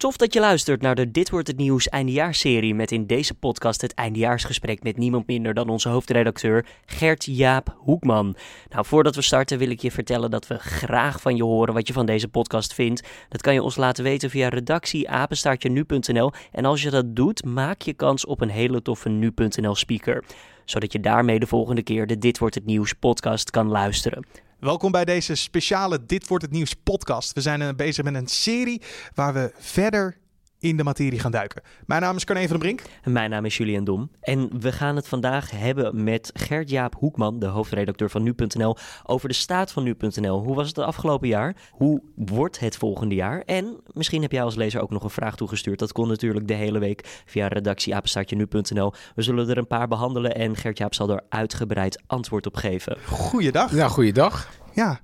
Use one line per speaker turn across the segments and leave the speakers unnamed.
Tof dat je luistert naar de Dit wordt het nieuws eindejaarsserie met in deze podcast het eindejaarsgesprek met niemand minder dan onze hoofdredacteur Gert-Jaap Hoekman. Nou, voordat we starten wil ik je vertellen dat we graag van je horen wat je van deze podcast vindt. Dat kan je ons laten weten via redactie-nu.nl en als je dat doet, maak je kans op een hele toffe nu.nl speaker, zodat je daarmee de volgende keer de Dit wordt het nieuws podcast kan luisteren.
Welkom bij deze speciale Dit wordt het nieuws podcast. We zijn bezig met een serie waar we verder in de materie gaan duiken. Mijn naam is Carne van den Brink.
Mijn naam is Julian Dom. En we gaan het vandaag hebben met Gert-Jaap Hoekman, de hoofdredacteur van Nu.nl, over de staat van Nu.nl. Hoe was het de afgelopen jaar? Hoe wordt het volgende jaar? En misschien heb jij als lezer ook nog een vraag toegestuurd. Dat kon natuurlijk de hele week via redactieapenstaartje.nu.nl. We zullen er een paar behandelen en Gert-Jaap zal er uitgebreid antwoord op geven.
Goeiedag.
Ja, goeiedag.
Ja.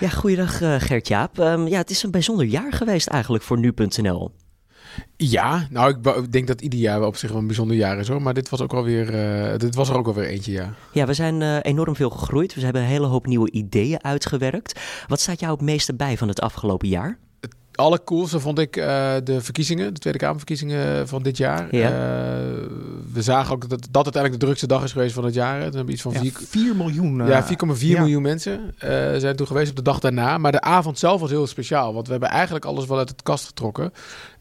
Ja, goeiedag uh, Gert-Jaap. Um, ja, het is een bijzonder jaar geweest eigenlijk voor Nu.nl.
Ja, nou, ik denk dat ieder jaar op zich wel een bijzonder jaar is hoor. Maar dit was, ook alweer, uh, dit was er ook alweer eentje, ja.
Ja, we zijn uh, enorm veel gegroeid. We hebben een hele hoop nieuwe ideeën uitgewerkt. Wat staat jou het meeste bij van het afgelopen jaar?
Het allercoolste vond ik uh, de verkiezingen, de Tweede Kamerverkiezingen van dit jaar.
Ja.
we zagen ook dat dat uiteindelijk de drukste dag is geweest van het jaar. We hebben iets van
Ja,
4,
4 miljoen.
ja, 4,4
ja.
miljoen mensen eh, zijn toen geweest op de dag daarna. Maar de avond zelf was heel speciaal. Want we hebben eigenlijk alles wel uit het kast getrokken.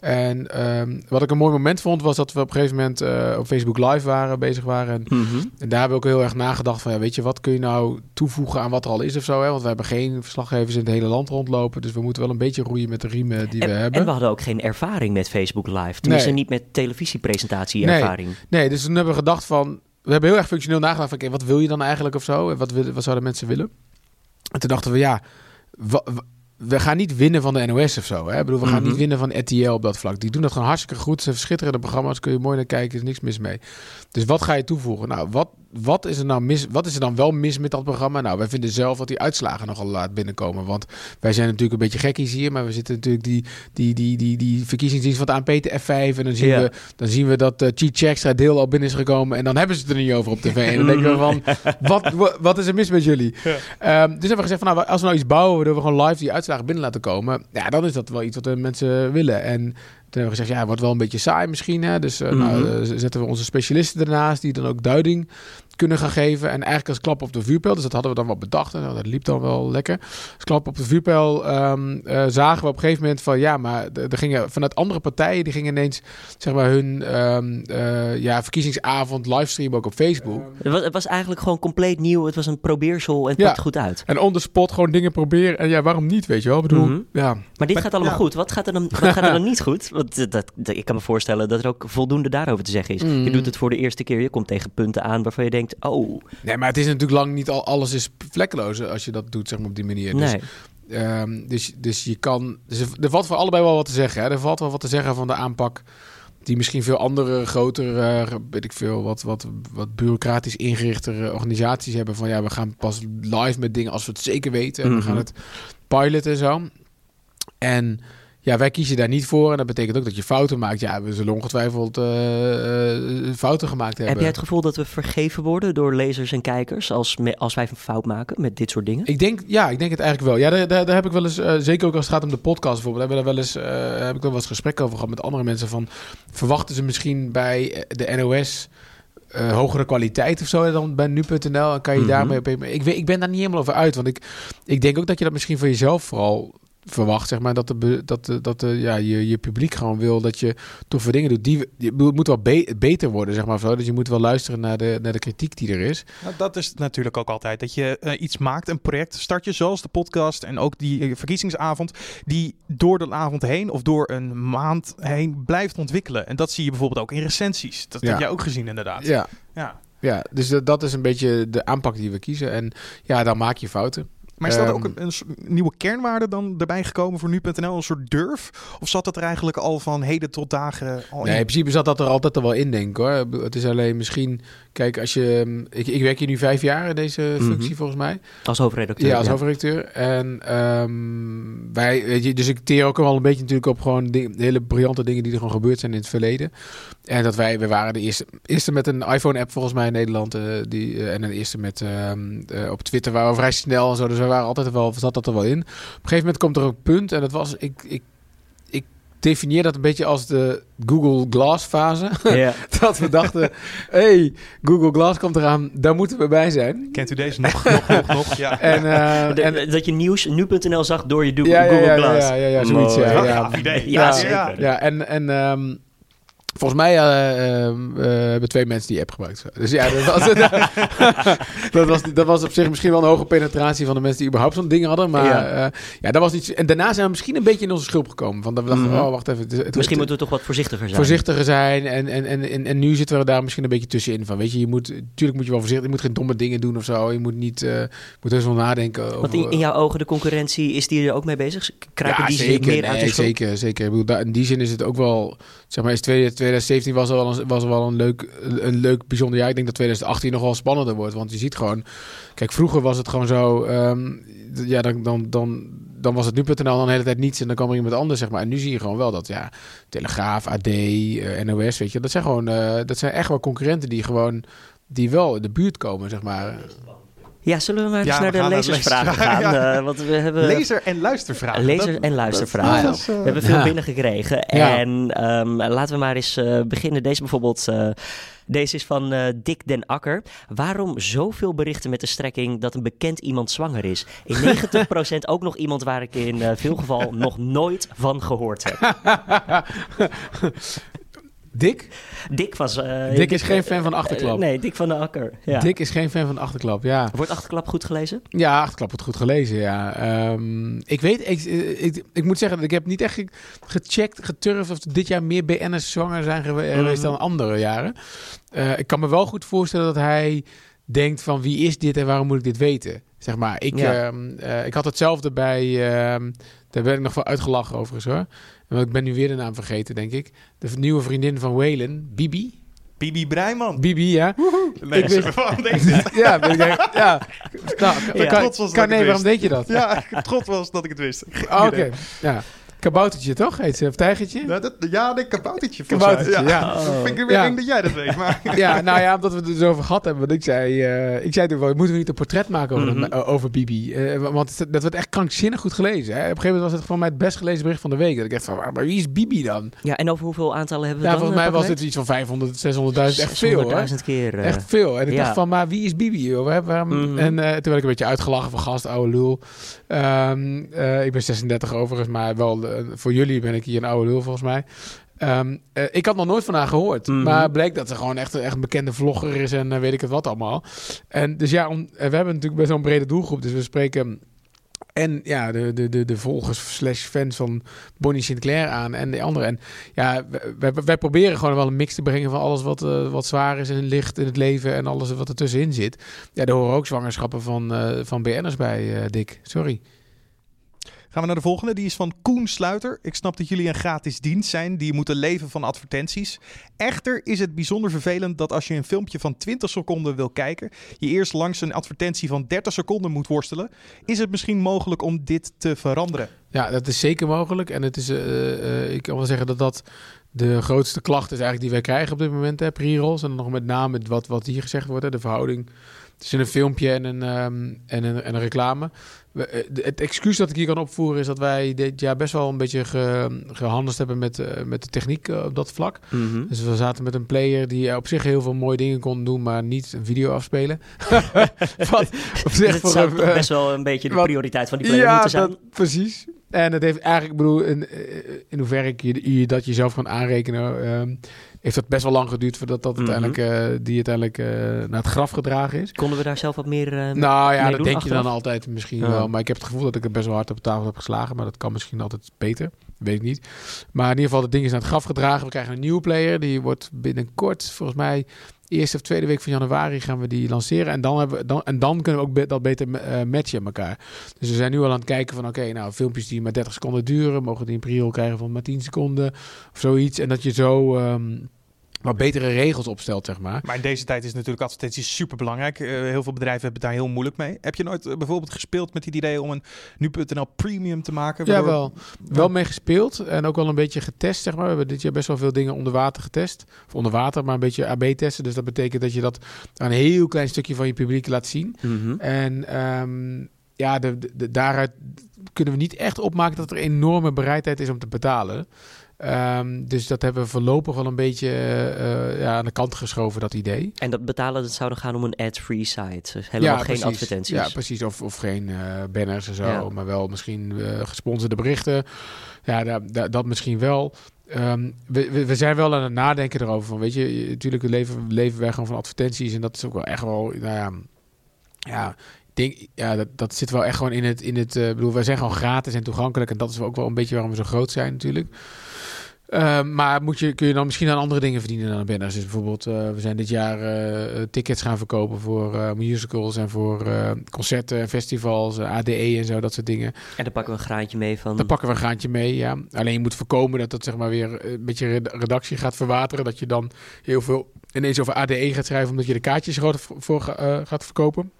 En ehm, wat ik een mooi moment vond, was dat we op een gegeven moment eh, op Facebook Live waren, bezig waren. En,
Mhm.
en daar hebben we ook heel erg nagedacht van, ja, weet je, wat kun je nou toevoegen aan wat er al is of zo. Hè? Want we hebben geen verslaggevers in het hele land rondlopen. Dus we moeten wel een beetje roeien met de riemen die
En,
we hebben.
en we hadden ook geen ervaring met Facebook Live. Tenminste,
Nee.
niet met televisiepresentatie-ervaring.
Nee, dus toen hebben we gedacht van... We hebben heel erg functioneel nagedacht van... oké, wat wil je dan eigenlijk of zo? En wat, wat zouden mensen willen? En toen dachten we, ja... we gaan niet winnen van de NOS of zo. Hè? Ik bedoel, we gaan
Mhm.
niet winnen van RTL op dat vlak. Die doen dat gewoon hartstikke goed. Ze hebben schitterende programma's. Kun je mooi naar kijken. Er is niks mis mee. Dus wat ga je toevoegen? Nou, wat, wat, is er nou mis, wat is er dan wel mis met dat programma? Nou, wij vinden zelf dat die uitslagen nogal laat binnenkomen. Want wij zijn natuurlijk een beetje gekkies hier. Maar we zitten natuurlijk die, die, die, die, die verkiezingsdienst van het ANP te F5. En dan zien, we, dan zien we dat uh, Cheat Extra deel al binnen is gekomen. En dan hebben ze het er niet over op tv. En dan denken we van, wat, wa- wat is er mis met jullie? Ehm, dus hebben we gezegd van, nou, als we nou iets bouwen... waardoor we gewoon live die uitslagen binnen laten komen... ja, dan is dat wel iets wat de mensen willen. En toen hebben we gezegd, ja, het wordt wel een beetje saai misschien. Hè? Dus eh, nou,
Mhm.
eh, zetten we onze specialisten ernaast... die dan ook duiding kunnen gaan geven. En eigenlijk als klap op de vuurpijl... dus dat hadden we dan wel bedacht. En nou, dat liep dan wel lekker. Als klap op de vuurpijl ehm, eh, zagen we op een gegeven moment van... ja, maar er gingen vanuit andere partijen... die gingen ineens, zeg maar, hun ehm, eh, ja, verkiezingsavond livestreamen ook op Facebook.
Het, was, het was eigenlijk gewoon compleet nieuw. Het was een probeersel en het
Ja.
pakte goed uit.
En on the spot gewoon dingen proberen. En ja, waarom niet, weet je wel? Ik bedoel,
Mhm.
ja...
Maar dit
Maar-
gaat allemaal
ja.
goed. Wat gaat, er dan, wat gaat er dan niet goed? Want dat, dat- ik kan me voorstellen dat er ook voldoende daarover te zeggen is. Je
Mm.
doet het voor de eerste keer. Je komt tegen punten aan waarvan je denkt... Oh,
Nee, maar het is natuurlijk lang niet al alles is vlekkeloos als je dat doet, zeg maar, op die manier. Dus, ehm, dus, dus je kan... Dus er, valt voor allebei wel wat te zeggen. Hè? Er valt wel wat te zeggen van de aanpak die misschien veel andere, grotere, eh, weet ik veel, wat, wat, wat bureaucratisch ingerichtere organisaties hebben. Van ja, we gaan pas live met dingen als we het zeker weten. En we
Mhm.
gaan het piloten en zo. En ja, wij kiezen daar niet voor. En dat betekent ook dat je fouten maakt. Ja, we zullen ongetwijfeld eh, eh, fouten gemaakt hebben.
Heb jij het gevoel dat we vergeven worden door lezers en kijkers... als, me- als wij een fout maken met dit soort dingen?
Ik denk, ja, ik denk het eigenlijk wel. Ja, daar, daar, daar heb ik wel eens, eh, zeker ook als het gaat om de podcast bijvoorbeeld, hebben we daar wel eens, heb ik wel wat gesprekken over gehad met andere mensen van, verwachten ze misschien bij de NOS hogere kwaliteit of zo dan bij nu.nl en kan je
Mhm.
daarmee op ik, weet, ik ben daar niet helemaal over uit, want ik, ik denk ook dat je dat misschien van jezelf vooral verwacht, zeg maar, dat, de, dat, de, dat de, ja, je, je publiek gewoon wil dat je toffe dingen doet. Die, je moet wel be- beter worden, zeg maar, zo. Dus je moet wel luisteren naar de, naar de kritiek die er is.
Nou, dat is natuurlijk ook altijd. Dat je eh, iets maakt, een project start je zoals de podcast en ook die eh, verkiezingsavond, die door de avond heen of door een maand heen blijft ontwikkelen. En dat zie je bijvoorbeeld ook in recensies. Dat
Ja.
heb jij ook gezien inderdaad.
Ja,
Ja.
Ja, dus dat, dat is een beetje de aanpak die we kiezen. En ja, dan maak je fouten.
Maar is dat
Ehm,
ook een, een nieuwe kernwaarde dan erbij gekomen voor nu.nl? Een soort durf? Of zat dat er eigenlijk al van heden tot dagen al
Nee, in
in?
principe zat dat er altijd al wel in, denk ik hoor. Het is alleen misschien... Kijk, als je... mm, Ik, ik werk hier nu vijf jaar in deze functie,
Mhm.
volgens mij.
Als hoofdredacteur.
Ja, als hoofdredacteur. En ehm, wij, weet je, dus ik teer ook wel een beetje natuurlijk op gewoon ding- hele briljante dingen die er gewoon gebeurd zijn in het verleden. En dat wij, we waren de eerste, eerste met een iPhone-app volgens mij in Nederland. eh, die, eh, en een eerste met ehm, eh, op Twitter waren we vrij snel en zo. Dus we waren altijd wel, zat dat er wel in. Op een gegeven moment komt er een punt en dat was, ik, ik, ik definieer dat een beetje als de Google Glass fase.
Ja.
dat we dachten, hey, Google Glass komt eraan, daar moeten we bij zijn.
Kent u deze nog, nog, nog, nog? Ja.
En, eh,
De-
en
dat je nieuws nu.nl zag door je do-
ja, ja,
Google
ja,
Glass.
ja, ja, ja, zoiets. Ja, ja.
Ja,
Ja. Ja, en, en ehm, volgens mij eh, ehm, eh, hebben twee mensen die app gebruikt. Dus ja, dat was, dat, was, dat was op zich misschien wel een hoge penetratie van de mensen die überhaupt zo'n ding hadden. Maar
Ja.
ja. ja, dat was niet. En daarna zijn we misschien een beetje in onze schulp gekomen. Van dat we dachten,
Mhm.
oh, wacht even. het- het-
Misschien
het-
moeten we toch wat voorzichtiger zijn.
voorzichtiger zijn. En, en, en, en, en nu zitten we daar misschien een beetje tussenin. Van, weet je, je moet, natuurlijk moet je wel voorzichtig. Je moet geen domme dingen doen of zo. Je moet niet, eh moet heus wel nadenken. Over,
Want in, in jouw ogen, de concurrentie, is die er ook mee bezig? Kruipen
ja,
die zich
zeker,
meer uit de
nee,
schulp?
zeker, zeker. Ik bedoel, daar- in die zin is het ook wel, zeg maar, is 2017 was er wel een, was wel een leuk, een leuk bijzonder jaar. Ik denk dat 2018 nog wel spannender wordt, want je ziet gewoon, kijk, vroeger was het gewoon zo, ehm, ja, dan, dan, dan, dan was het nu.nl dan de hele tijd niets en dan kwam er iemand anders, zeg maar. En nu zie je gewoon wel dat, ja, Telegraaf, AD, eh, NOS, weet je, dat zijn gewoon, eh, dat zijn echt wel concurrenten die gewoon, die wel in de buurt komen, zeg maar.
Ja, zullen we maar eens
Ja,
naar de lezersvragen gaan?
ja.
Eh, want we hebben...
Lezer- en luistervragen.
Lezer- en luistervragen.
dat eh,
We hebben veel
Ja.
binnengekregen.
Ja.
En ehm, laten we maar eens eh, beginnen. Deze bijvoorbeeld. eh, deze is van eh, Dick den Akker. Waarom zoveel berichten met de strekking dat een bekend iemand zwanger is? In 90% ook nog iemand waar ik in eh, veel geval nog nooit van gehoord heb.
Dick?
Dick was... eh,
Dick is geen fan van
eh,
Achterklap.
nee, Dick van de Akker. Ja.
Dick is geen fan van Achterklap, ja.
Wordt Achterklap goed gelezen?
Ja, Achterklap wordt goed gelezen, ja. Ehm, ik weet, ik, ik, ik moet zeggen, ik heb niet echt ge- gecheckt, geturfd of dit jaar meer BN'ers zwanger zijn
Mhm.
geweest dan andere jaren. Eh, ik kan me wel goed voorstellen dat hij denkt van wie is dit en waarom moet ik dit weten? Zeg maar, ik,
Ja.
ehm, eh, ik had hetzelfde bij, ehm, daar ben ik nog wel uitgelachen overigens hoor. Ik ben nu weer de naam vergeten, denk ik. De nieuwe vriendin van Whalen, Bibi.
Bibi Breiman.
Bibi, ja.
Nee,
Ik weet-
waarom denk dit?
ja, ben ik denk, ja. Nou,
Ja.
kan,
Trots was dat
kan,
ik
nee,
het
waarom
wist.
denk je dat?
Ja, ik trots was dat ik het wist.
Oh, Oké, ja. Kaboutertje toch? Heet ze? Of tijgertje?
Nou, dat, ja, een kaboutertje.
Kaboutertje, ja.
Vind ik weer
Ja.
eng dat jij dat weet. Maar
Ja, nou ja, omdat we het er zo over gehad hebben. Want ik zei, eh, ik zei toen wel, moeten we niet een portret maken over,
Mhm.
dat- over Bibi? Eh, want het- dat werd echt krankzinnig goed gelezen. Hè? Op een gegeven moment was het van mij het best gelezen bericht van de week. Dat ik dacht van, maar wie is Bibi dan?
Ja, en over hoeveel aantallen hebben we
Ja,
dan?
volgens mij
eh,
was het iets van 500, 600.000. Echt veel hoor.
600.000 keer. eh.
Echt veel. En ik
ja.
dacht van, maar wie is Bibi? Joh? Waar- waarom-
Mhm.
En eh, toen werd ik een beetje uitgelachen van gast, oude lul. Ehm, eh, ik ben 36 overigens, maar wel eh, voor jullie ben ik hier een oude lul volgens mij. Ehm, eh, ik had nog nooit van haar gehoord.
Mhm.
Maar bleek dat ze gewoon echt, echt een bekende vlogger is en eh, weet ik het wat allemaal. En dus ja, om, eh, we hebben natuurlijk best wel een brede doelgroep. Dus we spreken en ja, de, de, de, de volgers slash fans van Bonnie Sinclair aan en de anderen. En ja, wij, wij- wij proberen gewoon wel een mix te brengen van alles wat, eh, wat zwaar is en licht in het leven en alles wat er tussenin zit. Ja, er horen ook zwangerschappen van, eh, van BN'ers bij, eh, Dick. Sorry.
Gaan we naar de volgende. Die is van Koen Sluiter. Ik snap dat jullie een gratis dienst zijn die moeten leven van advertenties. Echter is het bijzonder vervelend dat als je een filmpje van 20 seconden wil kijken, je eerst langs een advertentie van 30 seconden moet worstelen. Is het misschien mogelijk om dit te veranderen?
Ja, dat is zeker mogelijk. En het is, eh, eh, ik kan wel zeggen dat dat de grootste klacht is eigenlijk die wij krijgen op dit moment. Pre-rolls. En nog met name wat, wat hier gezegd wordt. Hè, de verhouding tussen een filmpje en een, ehm, en een, en een reclame. We, eh, het excuus dat ik hier kan opvoeren is dat wij dit jaar best wel een beetje ge, gehandeld hebben met, eh, met de techniek eh, op dat vlak.
Mhm.
Dus we zaten met een player die op zich heel veel mooie dingen kon doen, maar niet een video afspelen. wat op zich
Dus het
voor
zou
een,
toch best wel een beetje de
wat-
prioriteit van die player moeten zijn.
dat, precies. En het heeft eigenlijk, ik bedoel, in, in hoeverre ik je, je dat jezelf kan aanrekenen, ehm, heeft dat best wel lang geduurd voordat dat
Mhm.
uiteindelijk, eh, die uiteindelijk eh, naar het graf gedragen is.
Konden we daar zelf wat meer eh,
nou ja,
mee
dat
doen
denk
achteraf?
je dan altijd misschien
Ja.
wel. Maar ik heb het gevoel dat ik het best wel hard op de tafel heb geslagen. Maar dat kan misschien altijd beter. Weet ik niet. Maar in ieder geval, het ding is naar het graf gedragen. We krijgen een nieuwe player. Die wordt binnenkort, volgens mij, eerste of tweede week van januari gaan we die lanceren. En dan, hebben we, dan, en dan kunnen we ook dat beter eh, matchen met elkaar. Dus we zijn nu al aan het kijken van, oké, nou, filmpjes die maar 30 seconden duren, mogen die een pre-roll krijgen van maar 10 seconden of zoiets. En dat je zo ehm, wat betere regels opstelt, zeg maar.
Maar in deze tijd is natuurlijk advertenties super belangrijk. heel veel bedrijven hebben het daar heel moeilijk mee. Heb je nooit eh, bijvoorbeeld gespeeld met het idee om een nu.nl premium te maken?
Ja, wel. Wel mee gespeeld en ook wel een beetje getest, zeg maar. We hebben dit jaar best wel veel dingen onder water getest. Of onder water, maar een beetje AB testen. Dus dat betekent dat je dat aan een heel klein stukje van je publiek laat zien.
Mhm.
En ehm, ja, de, de- de- daaruit kunnen we niet echt opmaken dat er enorme bereidheid is om te betalen. Ehm, dus dat hebben we voorlopig wel een beetje eh, eh, ja, aan de kant geschoven, dat idee.
En dat betalen, dat zou dan gaan om een ad-free site. Dus helemaal geen
precies.
advertenties.
Ja, precies. Of, of geen eh, banners en zo,
Ja.
maar wel misschien eh, gesponsorde berichten. Ja, da- da- dat misschien wel. Ehm, we, we, zijn wel aan het nadenken erover. Van, weet je, natuurlijk leven, leven wij gewoon van advertenties. En dat is ook wel echt wel, nou ja, ja, denk, ja dat, dat zit wel echt gewoon in het, in het eh, bedoel, wij zijn gewoon gratis en toegankelijk. En dat is ook wel een beetje waarom we zo groot zijn natuurlijk. Ehm, maar moet je, kun je dan misschien aan andere dingen verdienen dan banners? Dus bijvoorbeeld, eh, we zijn dit jaar eh, tickets gaan verkopen voor eh, musicals en voor concerten en festivals, ADE en zo, dat soort dingen.
En dan pakken we een graantje mee van...
Dan pakken we een graantje mee, ja. Alleen je moet voorkomen dat dat zeg maar weer een beetje red- redactie gaat verwateren. Dat je dan heel veel ineens over ADE gaat schrijven omdat je de kaartjes voor, voor ga- gaat verkopen.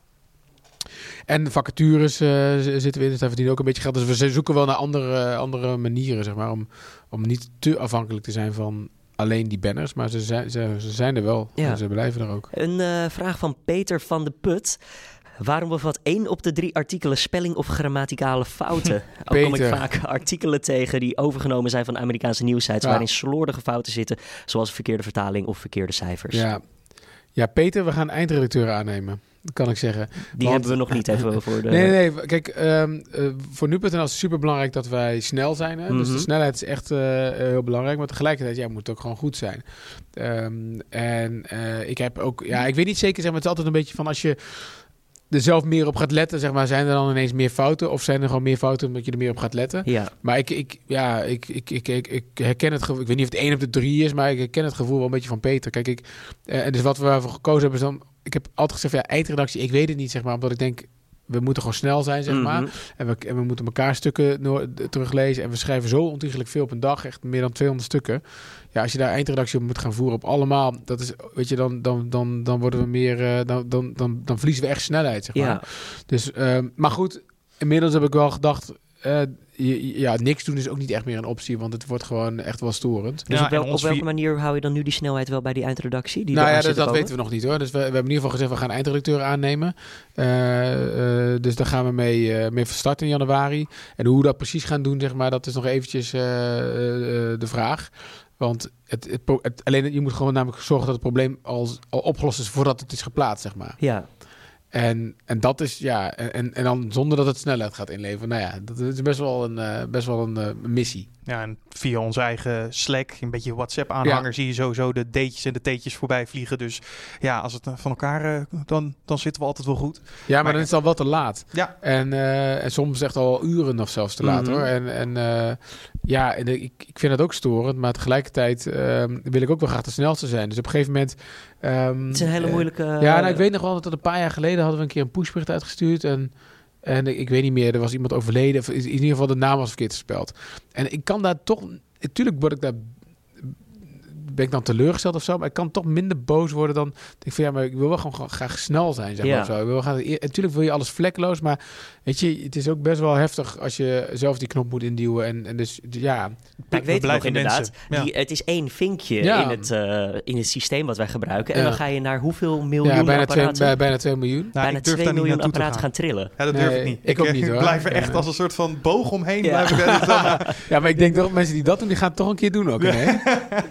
En vacatures eh, zitten we in, dus daar verdienen ook een beetje geld. Dus we zoeken wel naar andere, andere manieren, zeg maar, om, om niet te afhankelijk te zijn van alleen die banners. Maar ze zijn, ze, ze zijn er wel
Ja.
en ze blijven er ook.
Een eh, vraag van Peter van de Put. Waarom bevat één op de drie artikelen spelling of grammaticale fouten? Ook kom ik vaak artikelen tegen die overgenomen zijn van Amerikaanse nieuwsites...
Ja.
waarin slordige fouten zitten, zoals verkeerde vertaling of verkeerde cijfers.
Ja. ja, Peter, we gaan eindredacteur aannemen. Dat kan ik zeggen.
Die
Want-
hebben we nog niet even voor de...
Nee, nee, nee. Kijk, ehm, eh, voor nu.nl is het super belangrijk dat wij snel zijn. Hè? Dus
Mhm.
de snelheid is echt eh, eh, heel belangrijk. Maar tegelijkertijd, ja, moet het ook gewoon goed zijn. Ehm, en ik heb ook, ja, ik weet niet zeker, zeg maar, het is altijd een beetje van als je er zelf meer op gaat letten, zeg maar, zijn er dan ineens meer fouten? Of zijn er gewoon meer fouten omdat je er meer op gaat letten?
Ja,
Maar ik, ik, ja, ik, ik, ik, ik, ik herken het gevoel. Ik weet niet of het één op de drie is, maar ik herken het gevoel wel een beetje van Peter. Kijk, ik, eh, en dus wat we ervoor gekozen hebben is dan. Ik heb altijd gezegd, ja, eindredactie, ik weet het niet, zeg maar, omdat ik denk. We moeten gewoon snel zijn, zeg maar.
Mhm.
En we, en we moeten elkaar stukken teruglezen. En we schrijven zo ontiegelijk veel op een dag. Echt meer dan 200 stukken. Ja, als je daar eindredactie op moet gaan voeren op allemaal. Dat is, weet je, dan, dan, dan, dan worden we meer... eh, dan, dan, dan, dan verliezen we echt snelheid, zeg maar.
ja.
Dus, ehm, maar goed, inmiddels heb ik wel gedacht... eh, je- ja, niks doen is ook niet echt meer een optie. Want het wordt gewoon echt wel storend.
Dus
Ja,
op, wel- welke manier hou je dan nu die snelheid wel bij die eindredactie? Die
nou ja, dat weten we nog niet hoor. Dus we, we hebben in ieder geval gezegd, we gaan eindredacteur aannemen. Eh, eh, dus daar gaan we mee, eh, mee van start in januari. En hoe we dat precies gaan doen, zeg maar, dat is nog eventjes eh, eh, eh, de vraag. Want het, het- alleen, je moet gewoon namelijk zorgen dat het probleem al, al opgelost is voordat het is geplaatst, zeg maar.
Ja,
En, en dat is, ja, en- en, dan zonder dat het snelheid gaat inleveren. Nou ja, dat is best wel een, eh, best wel een eh, missie.
Ja, en via onze eigen Slack, een beetje WhatsApp-aanhanger, zie je sowieso de D'tjes en de T'tjes voorbij vliegen. Dus ja, als het eh, van elkaar, eh, dan, dan zitten we altijd wel goed.
Ja, maar,
Maar-
dan is het al wel te laat.
Ja,
En, eh, en soms echt al uren of zelfs te laat
Mhm.
hoor. En, en eh, ja, en ik, ik vind het ook storend, maar tegelijkertijd ehm, wil ik ook wel graag de snelste zijn. Dus op een gegeven moment. ehm,
het is een hele moeilijke...
ja, nou, ik weet nog wel dat een paar jaar geleden hadden we een keer een pushbericht uitgestuurd. En, en ik, weet niet meer, er was iemand overleden. Of in ieder geval de naam was verkeerd gespeld. En ik kan daar toch. Natuurlijk word ik daar. Ben ik dan teleurgesteld of zo? Maar ik kan toch minder boos worden dan. Ik van ja, maar ik wil wel gewoon graag snel zijn. Zeg maar,
Ja.
of zo. Ik wil wel graag, en natuurlijk wil je alles vlekloos. Maar weet je, het is ook best wel heftig als je zelf die knop moet induwen. En, en dus ja.
Maar ik weet het nog
blijven
inderdaad.
Ja.
Die, het is één vinkje
Ja.
in, het, eh, in het systeem wat wij gebruiken. En
Ja.
dan ga je naar hoeveel miljoen
ja bijna, twee, bij, bijna 2 miljoen.
Nou,
bijna
ik durf
2
daar niet
miljoen apparaten gaan. trillen.
Ja, dat durf
Nee,
ik niet.
ik ook
eh,
niet, hoor.
blijf er echt als een soort van boog omheen.
Ja.
Blijf ik dan, eh,
Ja, maar ik denk toch mensen die dat doen, die gaan het toch een keer doen ook. hè?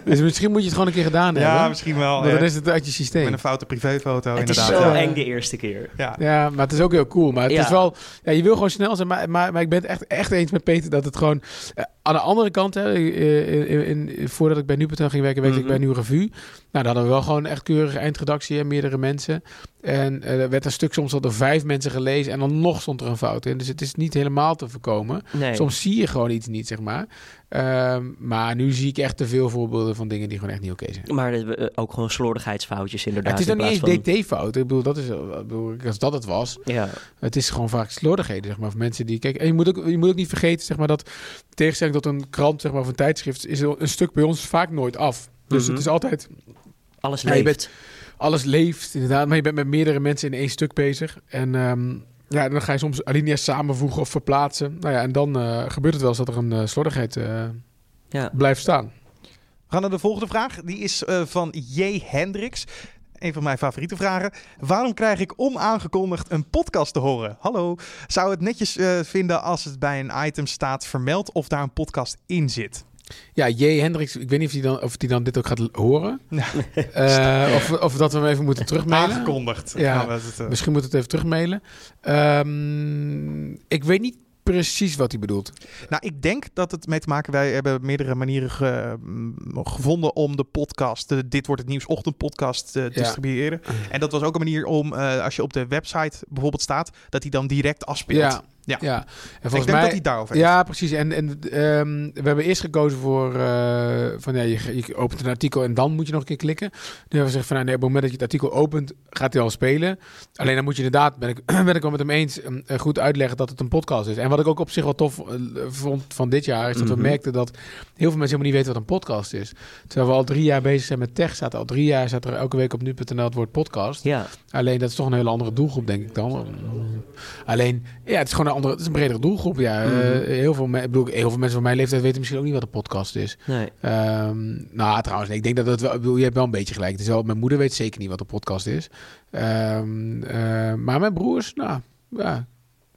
dus misschien moet je het gewoon een keer gedaan
ja,
hebben.
misschien wel.
Dan
eh,
is het uit je systeem.
met een foute privéfoto,
het is zo
Ja.
eng de eerste keer.
Ja.
Ja, maar het is ook heel cool. Maar het
Ja.
is wel... Ja, je wil gewoon snel zijn. Maar, maar, maar ik ben het echt, echt eens met Peter dat het gewoon... eh, aan de andere kant, hè, eh, in, in- voordat ik bij Nu.nl ging werken, werkte
Mhm.
ik bij Nieuw Revue. Nou, dan hadden we wel gewoon echt keurige eindredactie en meerdere mensen. En eh, er werd een stuk soms al door vijf mensen gelezen en dan nog stond er een fout in. Dus het is niet helemaal te voorkomen.
Nee.
Soms zie je gewoon iets niet, zeg maar. Ehm, maar nu zie ik echt te veel voorbeelden van dingen die gewoon echt niet oké zijn.
Maar eh, ook gewoon slordigheidsfoutjes inderdaad.
het is dan niet eens DT-fout. Ik bedoel, dat is, ik bedoel, als dat het was,
van- Ja,
het is gewoon vaak slordigheden, zeg maar, van mensen die... Kijk, en je moet ook, je moet ook niet vergeten, zeg maar, dat in tegenstelling tot een krant, zeg maar, of een tijdschrift, is een stuk bij ons vaak nooit af. Dus
Mhm.
het is altijd,
alles
Ja,
leeft.
bent- alles leeft, inderdaad, maar je bent met meerdere mensen in één stuk bezig. En ehm, ja, dan ga je soms alinea's samenvoegen of verplaatsen. Nou ja, en dan eh, gebeurt het wel eens dat er een eh, slordigheid eh,
Ja.
blijft staan.
We gaan naar de volgende vraag. Die is eh, van J. Hendricks. Een van mijn favoriete vragen. Waarom krijg ik onaangekondigd een podcast te horen? Hallo. Zou het netjes eh, vinden als het bij een item staat vermeld of daar een podcast in zit?
Ja, J. Hendricks, ik weet niet of hij dan, of die dan dit ook gaat horen.
Ja.
Eh, of, of dat we hem even moeten terugmailen.
Aangekondigd.
Ja,
Gaan we het, eh,
Misschien moet het even terugmailen. Ehm, ik weet niet precies wat hij bedoelt.
Nou, ik denk dat het mee te maken... Wij hebben meerdere manieren ge- mm, gevonden om de podcast... De Dit Wordt Het Nieuws ochtendpodcast te distribueren. En dat was ook een manier om, eh, als je op de website bijvoorbeeld staat... dat hij dan direct afspeelt.
Ja,
Ja.
ja. En
ik
volgens
denk
mij,
dat hij daarover heeft.
Ja, precies. En, en ehm, we hebben eerst gekozen voor uh, van ja, je, je, opent een artikel en dan moet je nog een keer klikken. Nu hebben we gezegd van nou, nee, op het moment dat je het artikel opent, gaat hij al spelen. Alleen dan moet je inderdaad, ben ik, ben ik wel met hem eens, um, goed uitleggen dat het een podcast is. En wat ik ook op zich wel tof uh, vond van dit jaar, is dat mm-hmm. we merkten dat heel veel mensen helemaal niet weten wat een podcast is. Terwijl we al drie jaar bezig zijn met tech, staat al drie jaar, staat er elke week op nu.nl het woord podcast.
Ja.
Alleen dat is toch een hele andere doelgroep, denk ik dan. Alleen, ja, het is gewoon een andere, het is een bredere doelgroep. Ja, mm-hmm. uh, heel, veel ik bedoel, heel veel mensen van mijn leeftijd weten misschien ook niet wat een podcast is.
Nee.
Um, nou, trouwens, nee, ik denk dat het wel. Bedoel, je hebt wel een beetje gelijk. Het is wel, mijn moeder weet zeker niet wat een podcast is. Um, uh, maar mijn broers, nou, ja,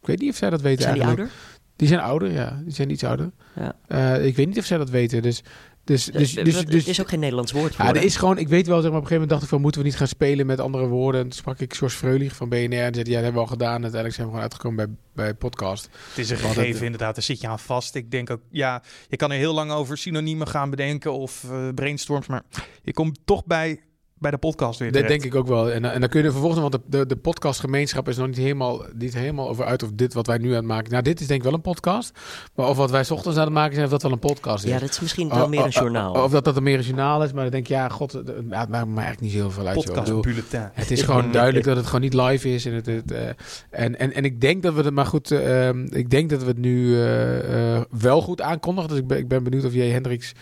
ik weet niet of zij dat weten.
Zijn die
eigenlijk.
ouder?
Die zijn ouder, ja. Die zijn iets ouder.
Ja.
Uh, ik weet niet of zij dat weten. Dus. Dus, dus, dus,
dus,
dus,
is ook geen Nederlands woord voor.
Ja, er is gewoon, ik weet wel, zeg maar, op een gegeven moment dacht ik van, moeten we niet gaan spelen met andere woorden? En toen sprak ik George Freulich van BNR en zei, ja, dat hebben we al gedaan. En uiteindelijk zijn we gewoon uitgekomen bij, bij podcast.
Het is een gegeven, het, inderdaad, daar zit je aan vast. Ik denk ook, ja, je kan er heel lang over synoniemen gaan bedenken of uh, brainstorms, maar je komt toch bij bij de podcast weer.
Dat denk ik ook wel. En, en dan kun je vervolgens, want de, de, de podcastgemeenschap is nog niet helemaal, niet helemaal over uit of dit wat wij nu aan het maken. Nou, dit is denk ik wel een podcast. Maar of wat wij 's ochtends aan het maken zijn, of dat wel een podcast is.
Ja, dat is misschien wel meer een journaal.
Of, of dat dat een meer een journaal is. Maar dan denk ik, ja, god, het maakt me eigenlijk niet heel veel uit.
Podcast bulletin.
Het is gewoon duidelijk dat het gewoon niet live is. En, het, het, uh, en, en, en ik denk dat we het, maar goed, uh, ik denk dat we het nu uh, wel goed aankondigen. Dus ik ben, ik ben benieuwd of jij Hendricks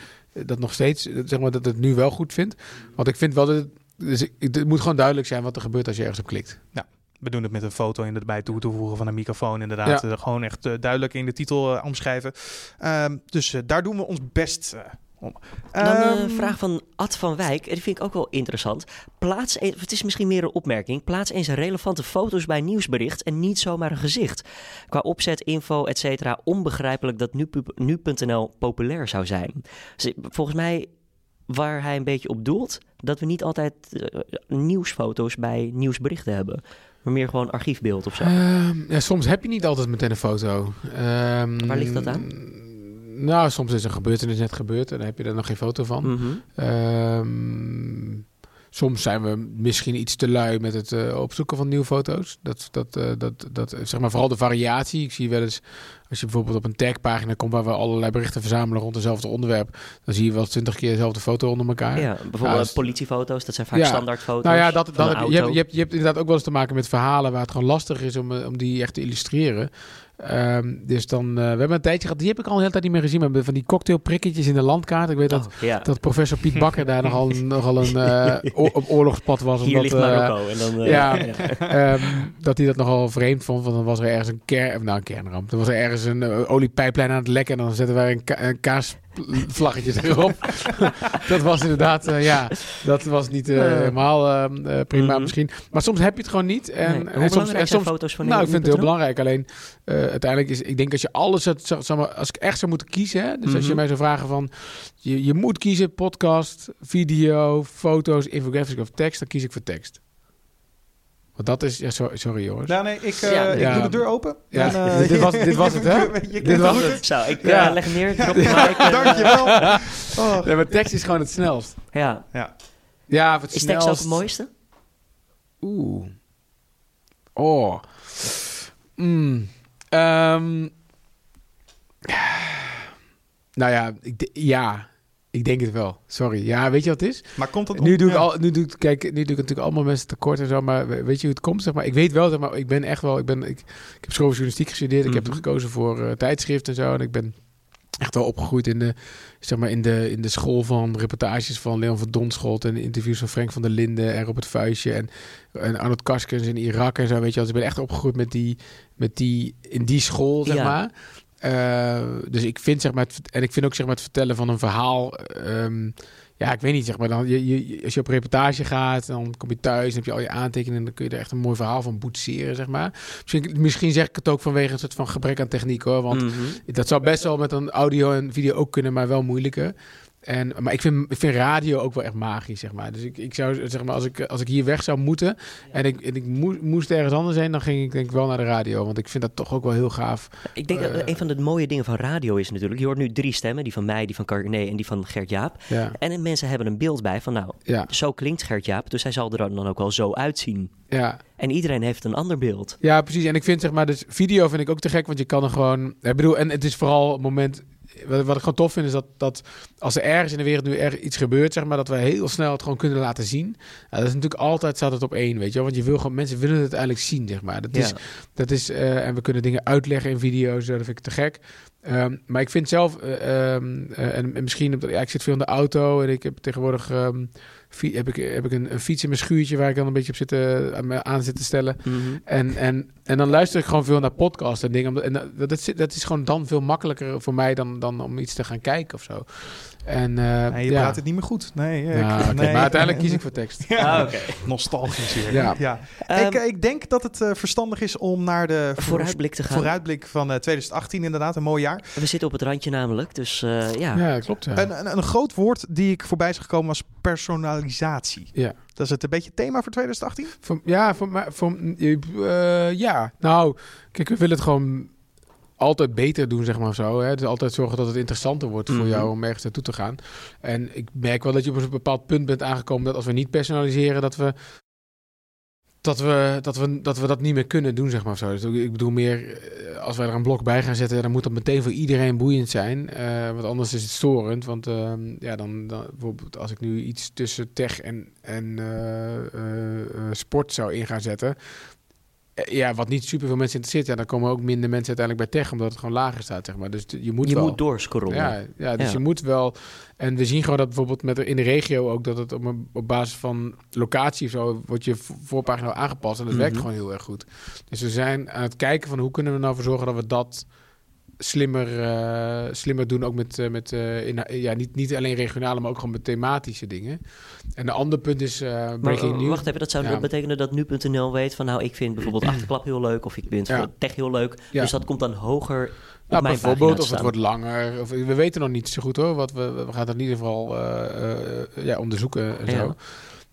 dat nog steeds, zeg maar, dat het nu wel goed vindt. Want ik vind wel dat het, dus het moet gewoon duidelijk zijn wat er gebeurt als je ergens op klikt.
Ja. We doen het met een foto in erbij toe toevoegen van een microfoon. Inderdaad, ja. uh, gewoon echt uh, duidelijk in de titel uh, omschrijven. Ehm, dus daar doen we ons best.
Dan een um, vraag van Ad van Wijk. Die vind ik ook wel interessant. Plaats, een, het is misschien meer een opmerking. Plaats eens relevante foto's bij nieuwsbericht en niet zomaar een gezicht. Qua opzet, info, et cetera. Onbegrijpelijk dat nu.nl nu populair zou zijn. Dus volgens mij waar hij een beetje op doelt, dat we niet altijd uh, nieuwsfoto's bij nieuwsberichten hebben. Maar meer gewoon archiefbeeld of zo.
Uh, ja, soms heb je niet altijd meteen een foto. Um,
waar ligt dat aan?
Nou, soms is een gebeurtenis net gebeurd en dan heb je er nog geen foto van.
Mm-hmm.
Um, soms zijn we misschien iets te lui met het uh, opzoeken van nieuwe foto's. Dat, dat, uh, dat, dat, zeg maar vooral de variatie. Ik zie wel eens, als je bijvoorbeeld op een tagpagina komt waar we allerlei berichten verzamelen rond hetzelfde onderwerp, dan zie je wel twintig keer dezelfde foto onder elkaar.
Ja, bijvoorbeeld nou, politiefoto's, dat zijn vaak
ja,
standaardfoto's.
Nou ja, dat, dat, je, hebt, je, hebt, je hebt inderdaad ook wel eens te maken met verhalen waar het gewoon lastig is om, om die echt te illustreren. Um, dus dan, uh, we hebben een tijdje gehad, die heb ik al een hele tijd niet meer gezien, maar van die cocktailprikketjes in de landkaart. Ik weet dat,
oh, ja.
dat professor Piet Bakker daar nogal, nogal een uh, op oorlogspad was.
Hier
omdat,
ligt Marokko. En dan,
ja, ja. Um, dat hij dat nogal vreemd vond, want dan was er ergens een kern, nou een kernramp. Dan was er ergens een oliepijplijn aan het lekken en dan zetten wij een, ka een kaas vlaggetjes erop. dat was inderdaad, uh, ja, dat was niet uh, helemaal uh, prima mm-hmm. misschien. Maar soms heb je het gewoon niet. En,
nee.
en
soms, en
soms
foto's van
Nou, ik vind het heel belangrijk. Alleen uiteindelijk is, ik denk als je alles, het, als ik echt zou moeten kiezen, hè, dus als je mij zou vragen van, je, je moet kiezen podcast, video, foto's, infographics of tekst, dan kies ik voor tekst. Want dat is... Ja, sorry, sorry jongens.
Ja, nee, ik, uh, ja, ik ja. doe de deur open.
Ja, en, uh, dit, was, dit was het, hè? dit was het.
Zo, ik ja. uh, leg neer, drop ja. mic.
Dankjewel.
Oh. Ja, maar tekst is gewoon het snelst.
Ja.
ja.
Ja, het
is
snelst.
tekst ook het mooiste?
Oeh. Oh. Mm. Um. Nou ja, ik, ja, ik denk het wel. Sorry. Ja, weet je wat het is?
Maar komt het
nu doe ik al, nu doe ik, kijk, nu doe ik natuurlijk allemaal mensen tekort en zo, maar weet je hoe het komt? Zeg maar, ik weet wel, zeg maar, ik ben echt wel, ik ben, ik, ik heb schooljournalistiek gestudeerd,
Mhm.
ik heb gekozen voor uh, tijdschrift en zo, en ik ben echt wel opgegroeid in de, zeg maar, in de, in de school van reportages van Leon van Donschot en interviews van Frank van der Linden en Robert Vuistje en, en Arnold Karskens in Irak en zo, weet je wel. Dus ik ben echt opgegroeid met die, met die, in die school, zeg
Ja.
maar. Eh, dus ik vind zeg maar, het, en ik vind ook zeg maar het vertellen van een verhaal. ehm, ja, ik weet niet, zeg maar. Dan, je, je, als je op reportage gaat, dan kom je thuis, dan heb je al je aantekeningen. En dan kun je er echt een mooi verhaal van boetseren, zeg maar. Misschien, misschien zeg ik het ook vanwege een soort van gebrek aan techniek hoor. Want
Mhm.
dat zou best wel met een audio en video ook kunnen, maar wel moeilijker. En, maar ik vind, ik vind radio ook wel echt magisch, zeg maar. Dus ik, ik zou zeg maar, als ik, als ik hier weg zou moeten en ik, en ik moe- moest ergens anders heen, dan ging ik denk ik wel naar de radio. Want ik vind dat toch ook wel heel gaaf.
Ik denk dat
Eh.
een van de mooie dingen van radio is natuurlijk... Je hoort nu drie stemmen, die van mij, die van Carné en die van Gert-Jaap.
Ja,
En mensen hebben een beeld bij van, nou,
ja,
zo klinkt Gert-Jaap, dus hij zal er dan ook wel zo uitzien.
ja.
En iedereen heeft een ander beeld.
Ja, precies. En ik vind zeg maar, dus video vind ik ook te gek, want je kan er gewoon. Ik bedoel, en het is vooral het moment. Wat, wat ik gewoon tof vind, is dat, dat als er ergens in de wereld nu erg iets gebeurt, zeg maar, dat we heel snel het gewoon kunnen laten zien. Nou, dat is natuurlijk altijd staat het op één, weet je wel. Want je wil gewoon, mensen willen het eigenlijk zien, zeg maar. Dat is,
Ja.
dat is, eh, en we kunnen dingen uitleggen in video's, dat vind ik te gek. Ehm, maar ik vind zelf, eh, en, en misschien, ja, ik zit veel in de auto en ik heb tegenwoordig, ehm, heb ik, heb ik een, een fiets in mijn schuurtje waar ik dan een beetje op zit, eh, aan zit te stellen.
Mhm.
En, en, en dan luister ik gewoon veel naar podcasts en dingen. En dat, dat, is, dat is gewoon dan veel makkelijker voor mij dan, dan om iets te gaan kijken of zo. En, eh
Nee, je
ja.
praat het niet meer goed. Nee,
maar uiteindelijk kies ik voor tekst.
Ja,
Ah, oké.
nostalgisch weer.
Ja.
Ja.
Ehm,
ik, eh, ik denk dat het eh, verstandig is om naar de voor-
vooruitblik te gaan.
vooruitblik van eh, 2018 inderdaad, een mooi jaar.
We zitten op het randje namelijk, dus eh, ja.
Ja, klopt. Ja.
Een, een, een groot woord die ik voorbij is gekomen was personalisatie.
Ja.
Dat is het een beetje het thema voor 2018?
Voor, ja, voor mij. Voor, eh, ja, nou, kijk, we willen het gewoon altijd beter doen, zeg maar zo. Hè? Dus altijd zorgen dat het interessanter wordt voor
Mhm.
jou om ergens naartoe te gaan. En ik merk wel dat je op een bepaald punt bent aangekomen dat als we niet personaliseren, dat we dat we dat, we, dat, we dat niet meer kunnen doen, zeg maar zo. Dus ik bedoel meer, eh, als wij er een blok bij gaan zetten, dan moet dat meteen voor iedereen boeiend zijn. Eh, want anders is het storend. Want ehm, ja, dan, dan bijvoorbeeld als ik nu iets tussen tech en, en eh, sport zou in gaan zetten. Eh, Ja, wat niet super veel mensen interesseert, ja, dan komen ook minder mensen uiteindelijk bij tech, omdat het gewoon lager staat, zeg maar. Dus je moet
je
wel.
moet doorscrollen.
Ja, ja dus
Ja.
je moet wel. En we zien gewoon dat bijvoorbeeld met in de regio ook dat het op, een- op basis van locatie of zo wordt je vo- voorpagina aangepast. En dat werkt
Mhm.
gewoon heel erg goed. Dus we zijn aan het kijken van hoe kunnen we nou voor zorgen dat we dat slimmer, eh, slimmer doen. Ook met, eh, met eh, in, ja, niet, niet alleen regionale, maar ook gewoon met thematische dingen. En de andere punt is
Maar
breaking
eh,
news.
wacht even, dat zou
Ja.
dat betekenen dat nu.nl weet van nou, ik vind bijvoorbeeld Achterklap heel leuk of ik vind
Ja.
tech heel leuk.
Ja.
Dus dat komt dan hoger
Nou,
mijn
bijvoorbeeld, of het wordt langer. Of, we weten nog niet zo goed hoor. Wat we, we gaan het in ieder geval ja, onderzoeken en zo.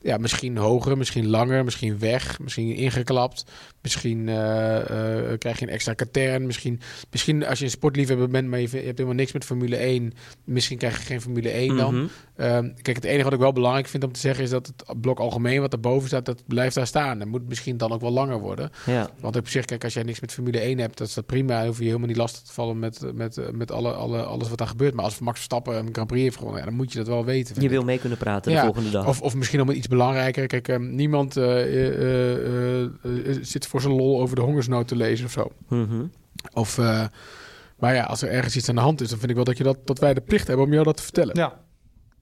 Ja, misschien hoger, misschien langer, misschien weg, misschien ingeklapt. Misschien eh, eh, krijg je een extra katern. Misschien, misschien als je een sportliefhebber bent, maar je, hebt helemaal niks met Formule 1. Misschien krijg je geen Formule 1 dan.
Mhm.
Ehm, kijk, het enige wat ik wel belangrijk vind om te zeggen is dat het blok algemeen wat erboven staat, dat blijft daar staan. Dat moet misschien dan ook wel langer worden.
Ja.
Want op zich, kijk, als jij niks met Formule 1 hebt, dat is dat prima. Dan hoef je helemaal niet lastig te vallen met, met, met alle, alle, alles wat daar gebeurt. Maar als Max Verstappen een Grand Prix heeft gewonnen, ja, dan moet je dat wel weten.
Je wil mee kunnen praten
Ja,
de volgende dag.
Of, of misschien wel iets belangrijker. Kijk, ehm, niemand eh, eh, eh, zit voor zijn lol over de hongersnood te lezen of zo.
Mhm.
Of, eh, maar ja, als er ergens iets aan de hand is, dan vind ik wel dat, je dat, dat wij de plicht hebben om jou dat te vertellen.
Ja.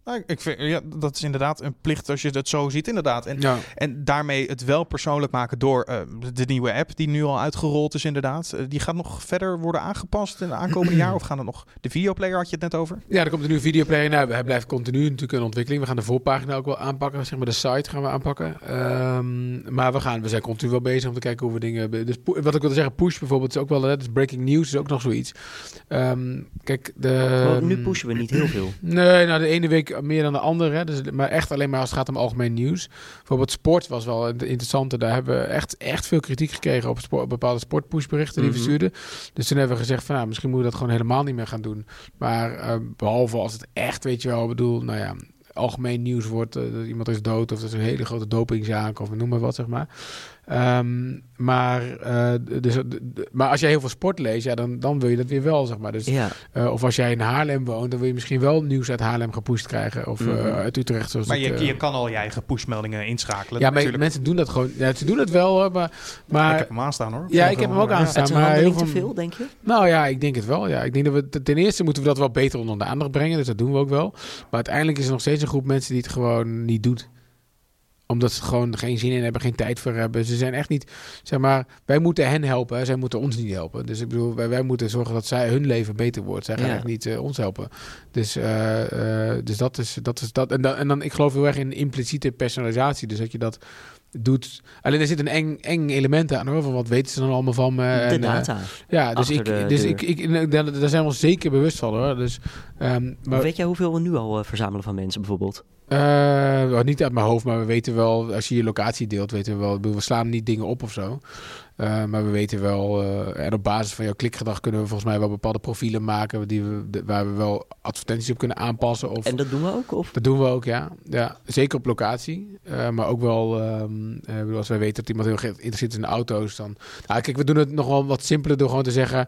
Nou, ik vind, ja, dat is inderdaad een plicht als je het zo ziet, inderdaad. En,
Ja.
en daarmee het wel persoonlijk maken door eh, de nieuwe app die nu al uitgerold is, inderdaad. Eh, die gaat nog verder worden aangepast in de aankomende jaar? Of gaan er nog... De videoplayer had je het net over?
Ja, er komt een nieuwe videoplayer. Nou, hij blijft continu natuurlijk in ontwikkeling. We gaan de voorpagina ook wel aanpakken. Zeg maar de site gaan we aanpakken. Ehm, maar we, gaan, we zijn continu wel bezig om te kijken hoe we dingen... Dus wat ik wilde zeggen, push bijvoorbeeld is ook wel... Hè, dus breaking news is ook nog zoiets. Ehm, kijk, de...
Nu pushen we niet heel veel.
Nee, nou de ene week meer dan de andere. Hè. Dus, maar echt alleen maar als het gaat om algemeen nieuws. Bijvoorbeeld sport was wel een interessante. Daar hebben we echt, echt veel kritiek gekregen op, sport, op bepaalde sportpushberichten die
Mhm.
we stuurden. Dus toen hebben we gezegd van nou, misschien moeten we dat gewoon helemaal niet meer gaan doen. Maar eh, behalve als het echt, weet je wel, bedoel, nou ja, algemeen nieuws wordt, eh, dat iemand is dood of dat is een hele grote dopingzaak of noem maar wat, zeg maar. Ehm, maar, eh, dus, maar als jij heel veel sport leest, ja, dan, dan wil je dat weer wel, zeg maar. Dus
Ja,
eh, of als jij in Haarlem woont, dan wil je misschien wel nieuws uit Haarlem gepusht krijgen. Of eh,
Mhm.
uit Utrecht. Zoals
Maar
ik,
je, je kan al je eigen pushmeldingen inschakelen.
ja, maar mensen doen dat gewoon. Ja, ze doen het wel, hoor, maar... maar
ik heb hem aanstaan hoor.
Ja, ik heb hem ook
Ja.
aanstaan.
het is een
maar heel
handeling te
veel-
veel, denk je?
Nou ja, ik denk het wel. Ja. Ik denk dat we ten eerste moeten we dat wel beter onder de aandacht brengen. Dus dat doen we ook wel. Maar uiteindelijk is er nog steeds een groep mensen die het gewoon niet doet. Omdat ze gewoon geen zin in hebben, geen tijd voor hebben. Ze zijn echt niet, zeg maar, wij moeten hen helpen. hè. Zij moeten ons niet helpen. Dus ik bedoel, wij, wij moeten zorgen dat zij hun leven beter wordt. Zij gaan
Ja.
echt niet eh, ons helpen. Dus, eh, eh, dus dat is dat. Is dat. En, dan, en dan, ik geloof heel erg in impliciete personalisatie. Dus dat je dat doet. Alleen er zit een eng, eng element aan hoor. Van wat weten ze dan allemaal van me?
de
En,
data.
ja, dus, ik, dus
deur.
ik, ik, ik, daar, zijn we ons zeker bewust van hoor. Dus, ehm, maar,
Weet jij hoeveel we nu al verzamelen van mensen bijvoorbeeld?
Eh, niet uit mijn hoofd, maar we weten wel, als je je locatie deelt, weten we wel. We slaan niet dingen op of zo. Eh, maar we weten wel, eh, en op basis van jouw klikgedrag kunnen we volgens mij wel bepaalde profielen maken die we, waar we wel advertenties op kunnen aanpassen. Of,
En dat doen we ook? Of?
dat doen we ook, ja. ja zeker op locatie. Maar ook wel, ehm, eh, als wij weten dat iemand heel geïnteresseerd is in auto's, dan... Nou, kijk, we doen het nog wel wat simpeler door gewoon te zeggen...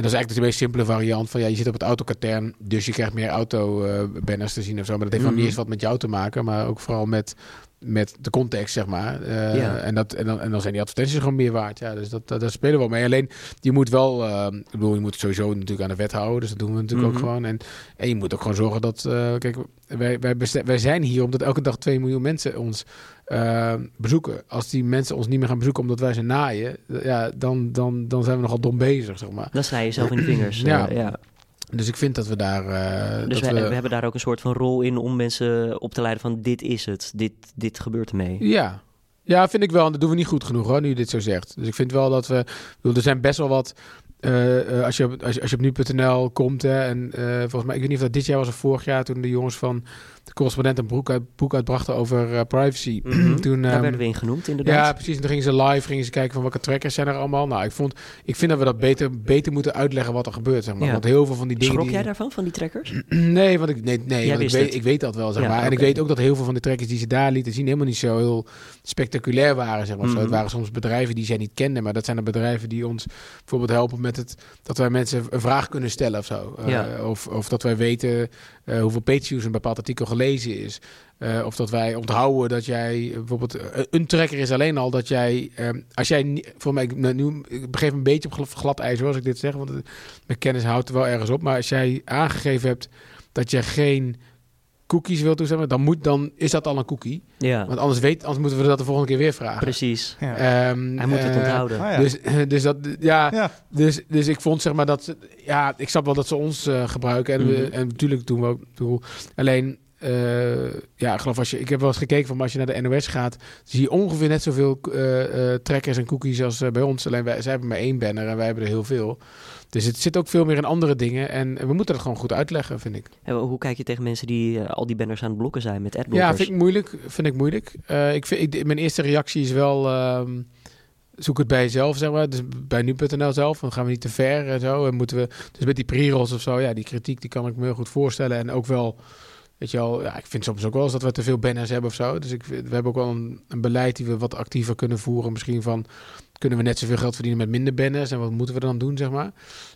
En dat is eigenlijk de meest simpele variant van ja, je zit op het autokatern, dus je krijgt meer auto-banners te zien of zo. Maar dat heeft
Mhm.
dan niet eens wat met jou te maken, maar ook vooral met, met de context, zeg maar. Eh,
Ja.
en, dat, en, dan, en dan zijn die advertenties gewoon meer waard. Ja, dus dat, dat, daar spelen we wel mee. Alleen, je moet wel, eh, ik bedoel, je moet het sowieso natuurlijk aan de wet houden. Dus dat doen we natuurlijk
Mhm.
ook gewoon. En, en je moet ook gewoon zorgen dat, eh, kijk, wij, wij, wij zijn hier omdat elke dag 2 miljoen mensen ons eh, bezoeken. Als die mensen ons niet meer gaan bezoeken omdat wij ze naaien, ja, dan, dan, dan zijn we nogal dom bezig, zeg maar.
Dan snij je zelf in de vingers.
Ja.
eh, ja.
Dus ik vind dat we daar. eh,
Dus
dat
we,
we,
hebben daar ook een soort van rol in om mensen op te leiden van dit is het, dit, dit gebeurt ermee.
Ja. Ja, vind ik wel. En dat doen we niet goed genoeg hoor, nu je dit zo zegt. Dus ik vind wel dat we. bedoel, er zijn best wel wat. Eh, eh, als, je, op- als, je, als je op nu.nl komt hè, en eh, volgens mij, ik weet niet of dat dit jaar was of vorig jaar, toen de jongens van de correspondent een boek, uit, boek uitbrachten over privacy.
Mhm.
toen,
Daar
ehm,
werden we in genoemd, inderdaad.
Ja, precies. En toen gingen ze live, gingen ze kijken van welke trackers zijn er allemaal. Nou, ik, vond, ik vind dat we dat beter, beter moeten uitleggen wat er gebeurt, zeg maar.
Ja.
Want heel veel van die dingen...
Schrok
die...
jij daarvan, van die trekkers?
Nee, want ik, nee, nee, want ik, weet, ik weet dat wel, zeg
Ja,
maar. En ik weet ook dat heel veel van de trackers die ze daar lieten zien... helemaal niet zo heel spectaculair waren, zeg maar. Zo,
Mhm.
Het waren soms bedrijven die zij niet kenden... maar dat zijn de bedrijven die ons bijvoorbeeld helpen met het... dat wij mensen een vraag kunnen stellen of zo. Eh, of, of dat wij weten eh, hoeveel pageviews een bepaald artikel gelezen is. Eh, of dat wij onthouden dat jij... bijvoorbeeld een tracker is alleen al dat jij... eh, als jij... niet- Voor mij, nou, nu, ik begeef een beetje op glad, hoor, als ik dit zeg... want mijn kennis houdt er wel ergens op. Maar als jij aangegeven hebt dat je geen cookies wilt toestemmen, dan, moet, dan is dat al een cookie.
Ja,
Want anders, weet, anders moeten we dat de volgende keer weer vragen.
precies.
Ja.
Ehm,
Hij moet het
eh,
onthouden.
Ah, ja.
Dus, dus dat, ja,
ja.
dus, dus ik vond zeg maar dat, ze- ja, ik snap wel dat ze ons eh, gebruiken en, we,
Mhm.
en natuurlijk doen we ook, bedoel, alleen, eh, ja, ik geloof als je, ik heb wel eens gekeken van als je naar de NOS gaat, zie je ongeveer net zoveel eh, eh, trackers en cookies als bij ons. Alleen wij, zij hebben maar één banner en wij hebben er heel veel. Dus het zit ook veel meer in andere dingen en we moeten het gewoon goed uitleggen, vind ik.
En hoe kijk je tegen mensen die al die banners aan het blokken zijn met
Ja,
adblockers?
vind ik moeilijk. Vind ik moeilijk. Ik vind, ik, mijn eerste reactie is wel... ehm, zoek het bij jezelf, zeg maar. Dus bij nu.nl zelf. Dan gaan we niet te ver en zo. En moeten we... Dus met die pre-rolls of zo, ja, die kritiek die kan ik me heel goed voorstellen. En ook wel... Weet je wel, ja, ik vind soms ook wel eens dat we te veel banners hebben of zo. Dus ik, we hebben ook wel een, een beleid die we wat actiever kunnen voeren. Misschien van, kunnen we net zoveel geld verdienen met minder banners? En wat moeten we dan doen, zeg maar?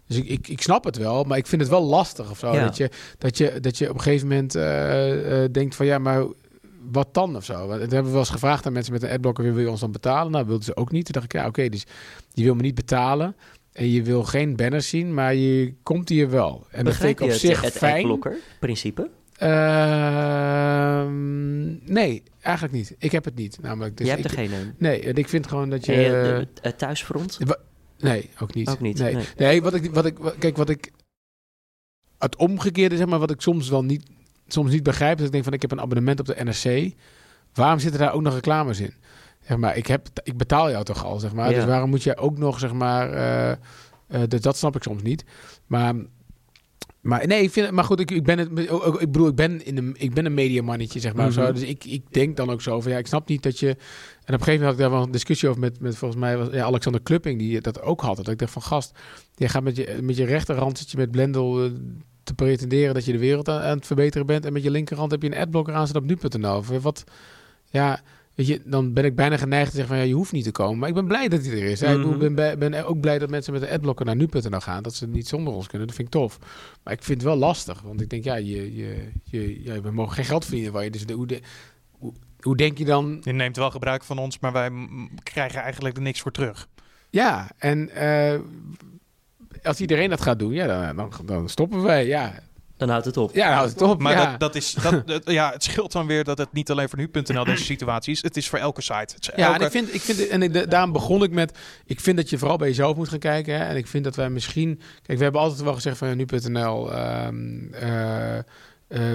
Dus ik, ik, ik snap het wel, maar ik vind het wel lastig of zo.
Ja.
Dat, je, dat, je, dat je op een gegeven moment eh, eh, denkt van, ja, maar wat dan of zo? Dat hebben we wel eens gevraagd aan mensen met een adblocker, wil je ons dan betalen? Nou, wilden ze ook niet. Toen dacht ik, ja, oké, dus je wil me niet betalen. En je wil geen banners zien, maar je komt hier wel. En dat vind
Begrijp
ik op zich
het,
fijn.
principe?
Ehm, nee, eigenlijk niet. Ik heb het niet, namelijk. Dus
je hebt
ik,
er geen een.
Nee, ik vind gewoon dat je...
De- het thuisfront?
nee, ook niet.
Ook niet,
Nee,
nee.
nee. wat ik, wat ik, kijk, wat ik... Het omgekeerde, zeg maar, wat ik soms wel niet, soms niet begrijp... is dat ik denk van, ik heb een abonnement op de NRC. Waarom zitten daar ook nog reclames in? Zeg maar, ik, heb, ik betaal jou toch al, zeg maar.
Ja.
Dus waarom moet je ook nog, zeg maar... eh, eh, dus dat snap ik soms niet. Maar... Maar nee, ik vind, maar goed, ik, ik ben het, ik bedoel, ik ben in een, ik ben een mediamannetje, zeg maar.
Mhm.
zo, dus ik, ik denk dan ook zo van, ja, ik snap niet dat je. En op een gegeven moment had ik daar wel een discussie over met, met volgens mij was ja, Alexander Klupping die dat ook had. Dat ik dacht van, gast, je gaat met je, met je rechterhand zit je met Blendel eh, te pretenderen dat je de wereld aan, aan het verbeteren bent, en met je linkerhand heb je een adblocker aan op nu.nl. Of Wat, ja. Weet je, dan ben ik bijna geneigd te zeggen van ja, je hoeft niet te komen. Maar ik ben blij dat hij er is. Ik
Mhm.
ben, ben, ook blij dat mensen met een adblocker naar nu.nl gaan. Dat ze niet zonder ons kunnen. Dat vind ik tof. Maar ik vind het wel lastig. Want ik denk, ja, je, je, je, ja we mogen geen geld verdienen. Waar je, dus de, hoe, de, hoe, hoe denk je dan?
Je neemt wel gebruik van ons, maar wij krijgen eigenlijk er niks voor terug.
Ja, en eh, als iedereen dat gaat doen, ja, dan, dan, dan stoppen wij. Ja,
Dan houdt het op.
Ja, nou, het op.
Maar
ja.
dat, dat is, dat, dat- ja, het scheelt dan weer dat het niet alleen voor nu.nl deze situatie is. Het is voor elke site. Het is
Ja,
elke-
en ik vind, ik vind en ik, da- daarom begon ik met, ik vind dat je vooral bij jezelf moet gaan kijken. Hè? En ik vind dat wij misschien, kijk, we hebben altijd wel gezegd van ja, nu.nl, ehm, eh, eh,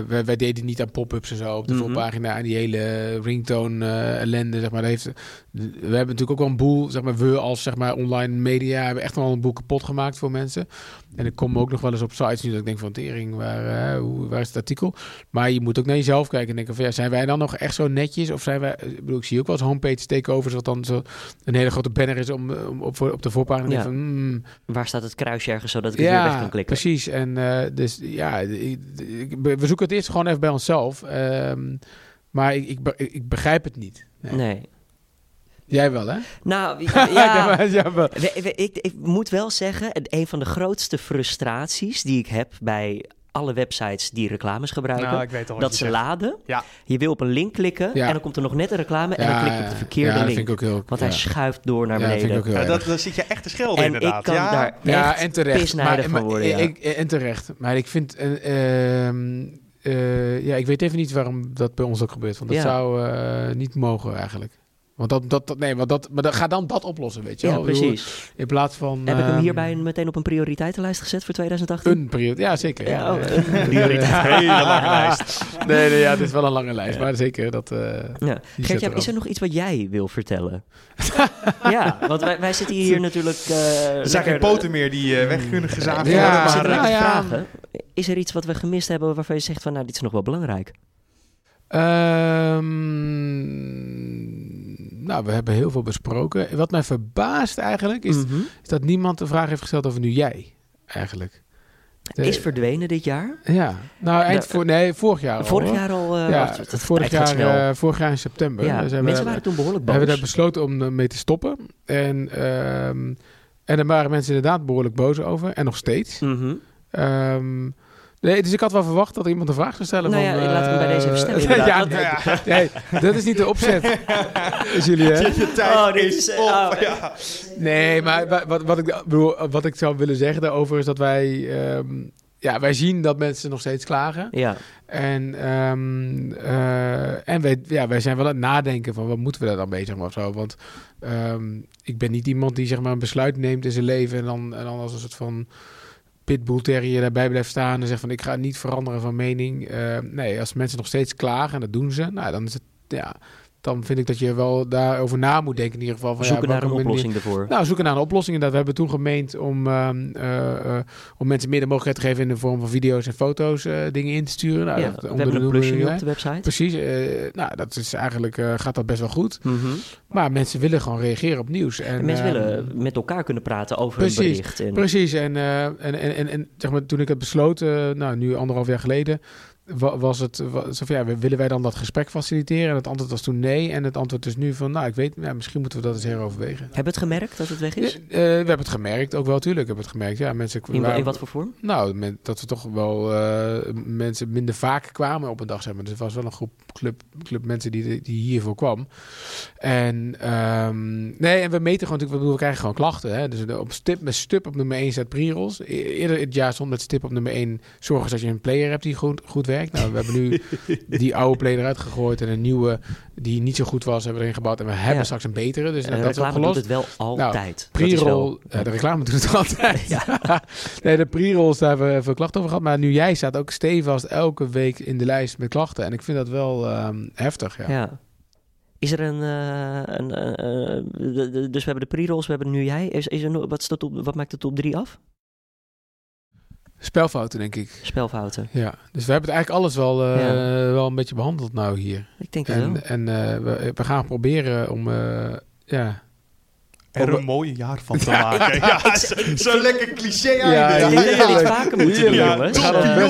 wij, wij deden niet aan pop-ups en zo op de
Mhm.
voorpagina en die hele ringtone eh, ellende, zeg maar. Dat heeft, we hebben natuurlijk ook wel een boel, zeg maar, we als zeg maar online media hebben echt wel een boel kapot gemaakt voor mensen. En ik kom ook nog wel eens op sites nu dat ik denk van tering, waar, eh, hoe, waar is het artikel? Maar je moet ook naar jezelf kijken en denken van ja, zijn wij dan nog echt zo netjes? Of zijn wij, ik bedoel, ik zie ook wel eens homepage takeovers, wat dan zo een hele grote banner is om, om op, op de voorpagina
Ja.
van, hmm,
Waar staat het kruisje ergens zodat ik het weer weg kan klikken?
precies. En eh, dus ja, we zoeken het eerst gewoon even bij onszelf. Ehm, maar ik, ik, ik begrijp het niet. Nee.
Nee.
Jij wel, hè?
Nou, ja,
maar- ja, wel.
We- ik, ik moet wel zeggen, een van de grootste frustraties die ik heb bij alle websites die reclames gebruiken,
Nou,
dat ze
zegt.
laden.
Ja.
Je wil op een link klikken
Ja.
en dan komt er nog net een reclame en dan klik je op de verkeerde
ja, dat
link.
vind ik ook heel...
Want
ja.
hij schuift door naar
Ja, vind
beneden.
ik ook heel
Ja, dat, dan zit je echt te schelden
en
inderdaad.
ik kan
ja.
daar
Ja, en terecht.
pisnijdig van worden, ja.
ik, en terecht. Maar ik vind... eh, ehm, eh, ja, ik weet even niet waarom dat bij ons ook gebeurt. Want dat
Ja.
zou eh, niet mogen eigenlijk. Want dat, dat, dat, nee, want dat, maar dan, ga dan dat oplossen, weet je
Ja,
wel.
Precies.
In plaats van...
Heb ik hem
ehm,
hierbij meteen op een prioriteitenlijst gezet voor 2018?
Een periode, ja zeker.
Ja,
Ja,
oh,
Eh,
een prioriteit.
Hele lange lijst.
Nee, nee, ja, het is wel een lange lijst,
Ja.
maar zeker dat... eh,
Ja.
er
is er nog iets wat jij wil vertellen? ja, want wij, wij zitten hier natuurlijk... eh
Er zijn geen
lekker-
poten meer die eh, weg kunnen gezaagd
Ja,
worden. Maar, eh,
ja.
vragen. Is er iets wat we gemist hebben waarvan je zegt van... nou, dit is nog wel belangrijk?
Ehm, nou, we hebben heel veel besproken. Wat mij verbaast eigenlijk, is,
Mhm.
is dat niemand de vraag heeft gesteld over nu jij, eigenlijk. De-
Is verdwenen dit jaar?
Ja, nou eind voor, nee, vorig jaar al.
Vorig jaar al... eh,
ja,
wacht, het- het
vorig, jaar, eh, vorig jaar in september.
ja,
Dus hebben
mensen
we,
waren toen behoorlijk
we
boos.
hebben daar besloten om ermee te stoppen. En, ehm en daar waren mensen inderdaad behoorlijk boos over. En nog steeds.
Mhm.
Ehm, nee, dus ik had wel verwacht dat iemand een vraag zou stellen.
Nou
van,
ja, laat ik hem bij deze even
eh,
stellen,
ja, nee, nee, dat is niet de opzet, Jullie. Hè?
je tijd
Oh, dit
is
is,
op.
oh,
ja.
Nee, maar wa- wat, wat, ik, bedoel, wat ik zou willen zeggen daarover is dat wij... ehm, ja, wij zien dat mensen nog steeds klagen.
Ja,
En, ehm, eh, en wij, ja, wij zijn wel aan het nadenken van wat moeten we daar dan mee, zeg maar, of zo. Want ehm, ik ben niet iemand die zeg maar, een besluit neemt in zijn leven en dan, en dan als een soort van pitbull terrier daarbij blijft staan en zegt van ik ga niet veranderen van mening. Eh, nee, als mensen nog steeds klagen en dat doen ze, nou dan is het, ja, dan vind ik dat je wel daarover na moet denken in ieder geval. Van,
zoeken
ja,
naar een oplossing ervoor.
nou, zoeken naar een oplossing. En dat we hebben toen gemeend om, ehm, eh, eh, om mensen meer de mogelijkheid te geven in de vorm van video's en foto's eh, dingen in te sturen. Nou,
ja,
dat-
we hebben een plusje nu op de website.
Precies. nou, dat is eigenlijk gaat dat best wel goed.
Mhm.
Maar mensen willen gewoon reageren op nieuws. En,
En mensen
ehm,
willen met elkaar kunnen praten over
precies,
een bericht. En,
Precies. En, en, en, en, zeg maar, toen ik het besloot, eh, nou, nu anderhalf jaar geleden, was het wa- zo van, ja, willen wij dan dat gesprek faciliteren? En het antwoord was toen nee. En het antwoord is nu van, nou, ik weet, ja, misschien moeten we dat eens heroverwegen.
Hebben we het gemerkt dat het weg
Ja,
is?
eh, we hebben het gemerkt, ook wel, tuurlijk hebben het gemerkt. Ja, mensen
In, in wat voor vorm?
Nou, men- dat we toch wel eh, mensen minder vaak kwamen op een dag, zeg maar. Dus er was wel een groep club, club mensen die, die hiervoor kwam. En ehm, nee, en we meten gewoon natuurlijk, we we krijgen gewoon klachten. Hè? Dus op stip, met stip op nummer 1 staat pre-rolls. E- Eerder het jaar stond met stip op nummer 1 zorgen dat je een player hebt die goed, goed werkt. Nou, we hebben nu die oude player eruit gegooid en een nieuwe die niet zo goed was, hebben we erin gebouwd. En we hebben
Ja.
straks een betere. Dus
En
dat
de
is
reclame doet
opgelost.
het wel altijd. Dat is
Pre-roll,
wel-
ja, de reclame doet het altijd. nee, de pre-rolls, daar hebben we veel klachten over gehad. Maar nu jij staat ook stevast elke week in de lijst met klachten. En ik vind dat wel ehm, heftig, ja.
Ja. Is er een, eh, een eh, eh, de- de- dus we hebben de pre-rolls, we hebben nu jij. Is, is er, wat, is de top, wat maakt de top 3 af?
Spelfouten, denk ik.
Spelfouten.
Ja, dus we hebben het eigenlijk alles wel, eh,
Ja.
wel een beetje behandeld nou hier.
Ik denk het wel.
En, en eh, we, we gaan proberen om, eh, ja...
Er een mooi jaar van te maken. Ja, zo, zo lekker cliché
Ja,
einde.
Dat we dit
heerlijk.
vaker moeten doen, jongens.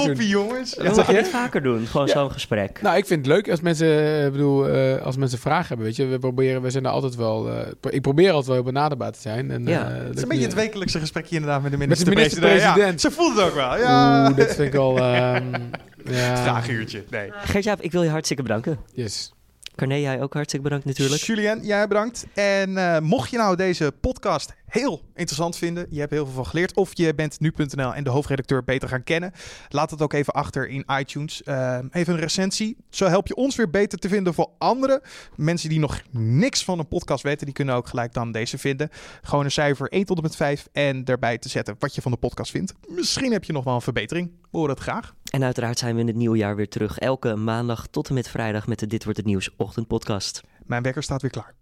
Toppie, jongens.
we moeten dit vaker doen, gewoon
Ja.
zo'n gesprek.
Nou, ik vind het leuk als mensen, eh, ik bedoel, eh, als mensen vragen hebben, weet je. We proberen, we zijn er altijd wel, eh, ik probeer altijd wel heel benaderbaar te zijn. En,
Ja.
Het
dat
is een beetje het
niet-
wekelijkse gesprekje inderdaad met de minister-president. Ja, ze voelt het ook wel. Ja.
Oeh, dat vind ik al... ehm ja.
Vraaguurtje. Nee.
Gert-Jaap, ik wil je hartstikke bedanken.
Yes.
Carné, jij ook hartstikke bedankt natuurlijk.
Julien, jij bedankt. En uh, mocht je nou deze podcast heel interessant vinden, je hebt heel veel van geleerd, of je bent nu.nl en de hoofdredacteur beter gaan kennen, laat het ook even achter in iTunes. Uh, even een recensie. Zo help je ons weer beter te vinden voor anderen. Mensen die nog niks van een podcast weten, die kunnen ook gelijk dan deze vinden. Gewoon een cijfer 1 tot en met 5 en daarbij te zetten wat je van de podcast vindt. Misschien heb je nog wel een verbetering. We horen het graag.
En uiteraard zijn we in het nieuwe jaar weer terug. Elke maandag tot en met vrijdag met de Dit Wordt Het Nieuws ochtendpodcast.
Mijn wekker staat weer klaar.